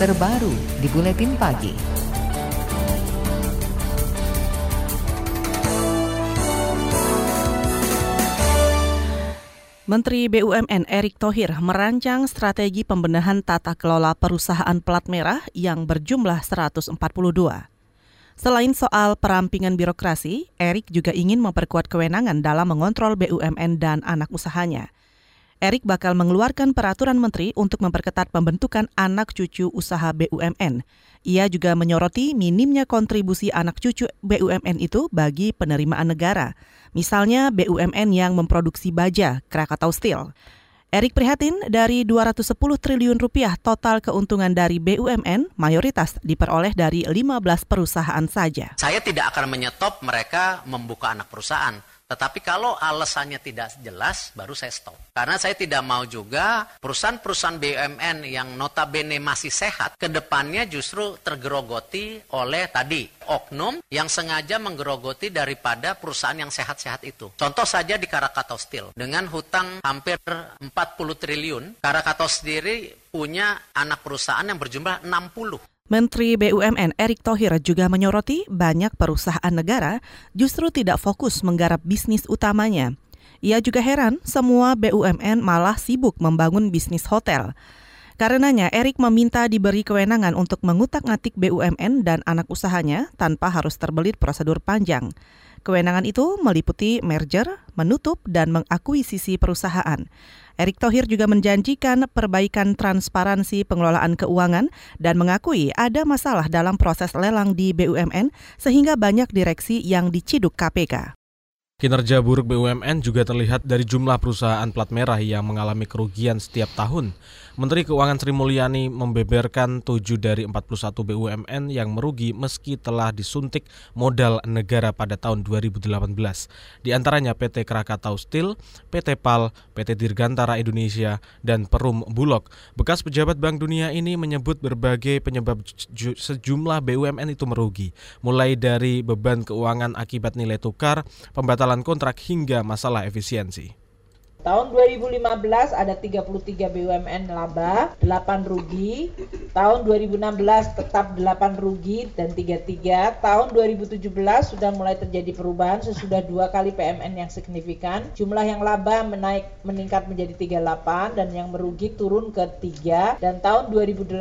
terbaru di Buletin Pagi. Menteri BUMN Erick Thohir merancang strategi pembenahan tata kelola perusahaan plat merah yang berjumlah 142. Selain soal perampingan birokrasi, Erick juga ingin memperkuat kewenangan dalam mengontrol BUMN dan anak usahanya. Erick bakal mengeluarkan peraturan menteri untuk memperketat pembentukan anak cucu usaha BUMN. Ia juga menyoroti minimnya kontribusi anak cucu BUMN itu bagi penerimaan negara. Misalnya BUMN yang memproduksi baja, Krakatau Steel. Erik prihatin dari 210 triliun rupiah total keuntungan dari BUMN mayoritas diperoleh dari 15 perusahaan saja. Saya tidak akan menyetop mereka membuka anak perusahaan. Tetapi kalau alasannya tidak jelas, baru saya stop. Karena saya tidak mau juga perusahaan-perusahaan BUMN yang notabene masih sehat, ke depannya justru tergerogoti oleh tadi oknum yang sengaja menggerogoti daripada perusahaan yang sehat-sehat itu. Contoh saja di Karakatau Steel, dengan hutang hampir 40 triliun, Karakatau sendiri punya anak perusahaan yang berjumlah 60. Menteri BUMN Erick Thohir juga menyoroti banyak perusahaan negara justru tidak fokus menggarap bisnis utamanya. Ia juga heran semua BUMN malah sibuk membangun bisnis hotel. Karenanya, Erick meminta diberi kewenangan untuk mengutak-ngatik BUMN dan anak usahanya tanpa harus terbelit prosedur panjang. Kewenangan itu meliputi merger, menutup, dan mengakuisisi perusahaan. Erick Thohir juga menjanjikan perbaikan transparansi pengelolaan keuangan dan mengakui ada masalah dalam proses lelang di BUMN sehingga banyak direksi yang diciduk KPK. Kinerja buruk BUMN juga terlihat dari jumlah perusahaan plat merah yang mengalami kerugian setiap tahun. Menteri Keuangan Sri Mulyani membeberkan 7 dari 41 BUMN yang merugi meski telah disuntik modal negara pada tahun 2018. Di antaranya PT Krakatau Steel, PT PAL, PT Dirgantara Indonesia, dan Perum Bulog. Bekas pejabat Bank Dunia ini menyebut berbagai penyebab sejumlah BUMN itu merugi, mulai dari beban keuangan akibat nilai tukar, pembatalan pembatalan kontrak hingga masalah efisiensi. Tahun 2015 ada 33 BUMN laba, 8 rugi. Tahun 2016 tetap 8 rugi dan 33. Tahun 2017 sudah mulai terjadi perubahan sesudah dua kali PMN yang signifikan. Jumlah yang laba menaik meningkat menjadi 38 dan yang merugi turun ke 3 dan tahun 2018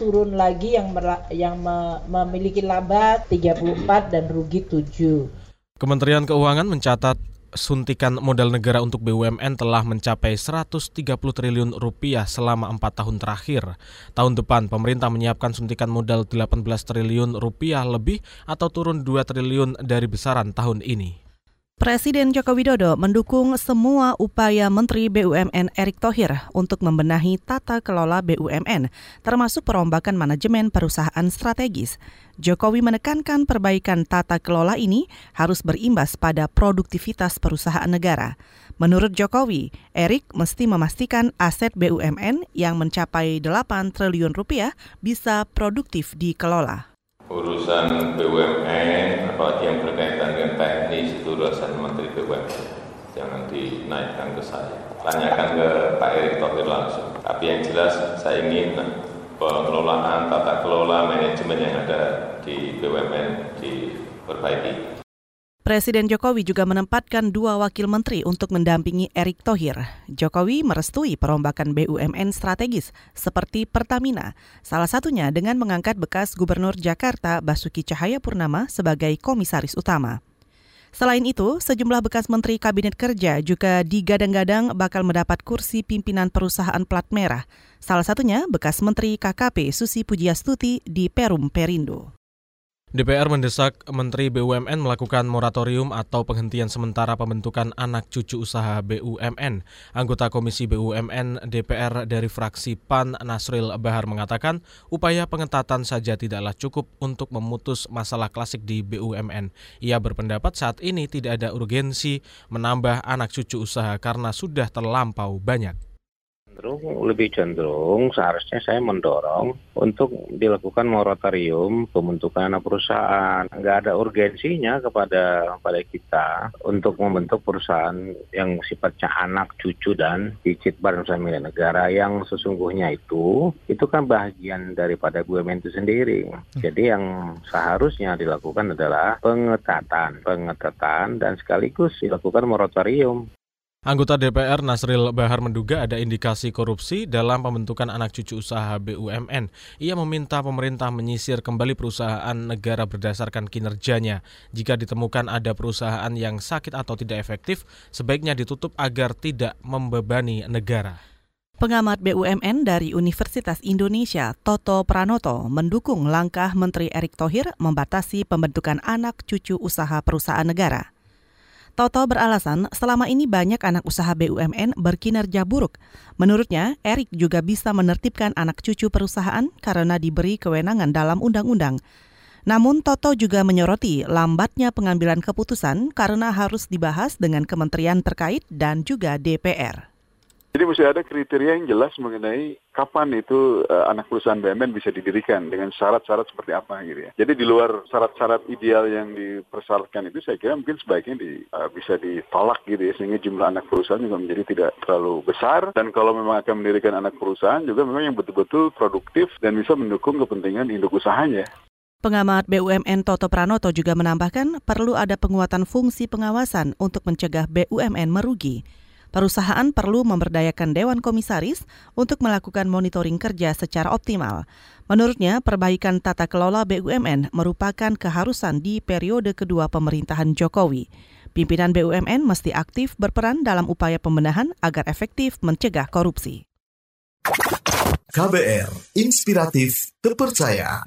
turun lagi yang yang memiliki laba 34 dan rugi 7. Kementerian Keuangan mencatat suntikan modal negara untuk BUMN telah mencapai 130 triliun rupiah selama empat tahun terakhir. Tahun depan, pemerintah menyiapkan suntikan modal 18 triliun rupiah lebih atau turun 2 triliun dari besaran tahun ini. Presiden Joko Widodo mendukung semua upaya Menteri BUMN Erick Thohir untuk membenahi tata kelola BUMN, termasuk perombakan manajemen perusahaan strategis. Jokowi menekankan perbaikan tata kelola ini harus berimbas pada produktivitas perusahaan negara. Menurut Jokowi, Erick mesti memastikan aset BUMN yang mencapai 8 triliun rupiah bisa produktif dikelola urusan BUMN apalagi yang berkaitan dengan teknis itu urusan Menteri BUMN jangan dinaikkan ke saya. Tanyakan ke Pak Erick Thohir langsung. Tapi yang jelas saya ingin pengelolaan tata kelola manajemen yang ada di BUMN diperbaiki Presiden Jokowi juga menempatkan dua wakil menteri untuk mendampingi Erick Thohir. Jokowi merestui perombakan BUMN strategis seperti Pertamina, salah satunya dengan mengangkat bekas Gubernur Jakarta Basuki Cahayapurnama sebagai komisaris utama. Selain itu, sejumlah bekas menteri Kabinet Kerja juga digadang-gadang bakal mendapat kursi pimpinan perusahaan plat merah. Salah satunya bekas Menteri KKP Susi Pujiastuti di Perum Perindo. DPR mendesak Menteri BUMN melakukan moratorium atau penghentian sementara pembentukan anak cucu usaha BUMN. Anggota Komisi BUMN DPR dari fraksi PAN Nasril Bahar mengatakan upaya pengetatan saja tidaklah cukup untuk memutus masalah klasik di BUMN. Ia berpendapat saat ini tidak ada urgensi menambah anak cucu usaha karena sudah terlampau banyak. Cenderung lebih cenderung seharusnya saya mendorong untuk dilakukan moratorium pembentukan anak perusahaan. Nggak ada urgensinya kepada pada kita untuk membentuk perusahaan yang sifatnya anak, cucu, dan cicit badan usaha milik negara yang sesungguhnya itu, itu kan bagian daripada BUMN itu sendiri. Jadi yang seharusnya dilakukan adalah pengetatan, pengetatan dan sekaligus dilakukan moratorium. Anggota DPR Nasril Bahar menduga ada indikasi korupsi dalam pembentukan anak cucu usaha BUMN. Ia meminta pemerintah menyisir kembali perusahaan negara berdasarkan kinerjanya. Jika ditemukan ada perusahaan yang sakit atau tidak efektif, sebaiknya ditutup agar tidak membebani negara. Pengamat BUMN dari Universitas Indonesia, Toto Pranoto, mendukung langkah Menteri Erick Thohir membatasi pembentukan anak cucu usaha perusahaan negara. Toto beralasan selama ini banyak anak usaha BUMN berkinerja buruk. Menurutnya, Erik juga bisa menertibkan anak cucu perusahaan karena diberi kewenangan dalam undang-undang. Namun Toto juga menyoroti lambatnya pengambilan keputusan karena harus dibahas dengan kementerian terkait dan juga DPR. Jadi mesti ada kriteria yang jelas mengenai kapan itu uh, anak perusahaan BUMN bisa didirikan dengan syarat-syarat seperti apa gitu ya. Jadi di luar syarat-syarat ideal yang dipersyaratkan itu saya kira mungkin sebaiknya di, uh, bisa ditolak gitu ya sehingga jumlah anak perusahaan juga menjadi tidak terlalu besar dan kalau memang akan mendirikan anak perusahaan juga memang yang betul-betul produktif dan bisa mendukung kepentingan induk usahanya. Pengamat BUMN Toto Pranoto juga menambahkan perlu ada penguatan fungsi pengawasan untuk mencegah BUMN merugi. Perusahaan perlu memberdayakan Dewan Komisaris untuk melakukan monitoring kerja secara optimal. Menurutnya, perbaikan tata kelola BUMN merupakan keharusan di periode kedua pemerintahan Jokowi. Pimpinan BUMN mesti aktif berperan dalam upaya pembenahan agar efektif mencegah korupsi. KBR, inspiratif, terpercaya.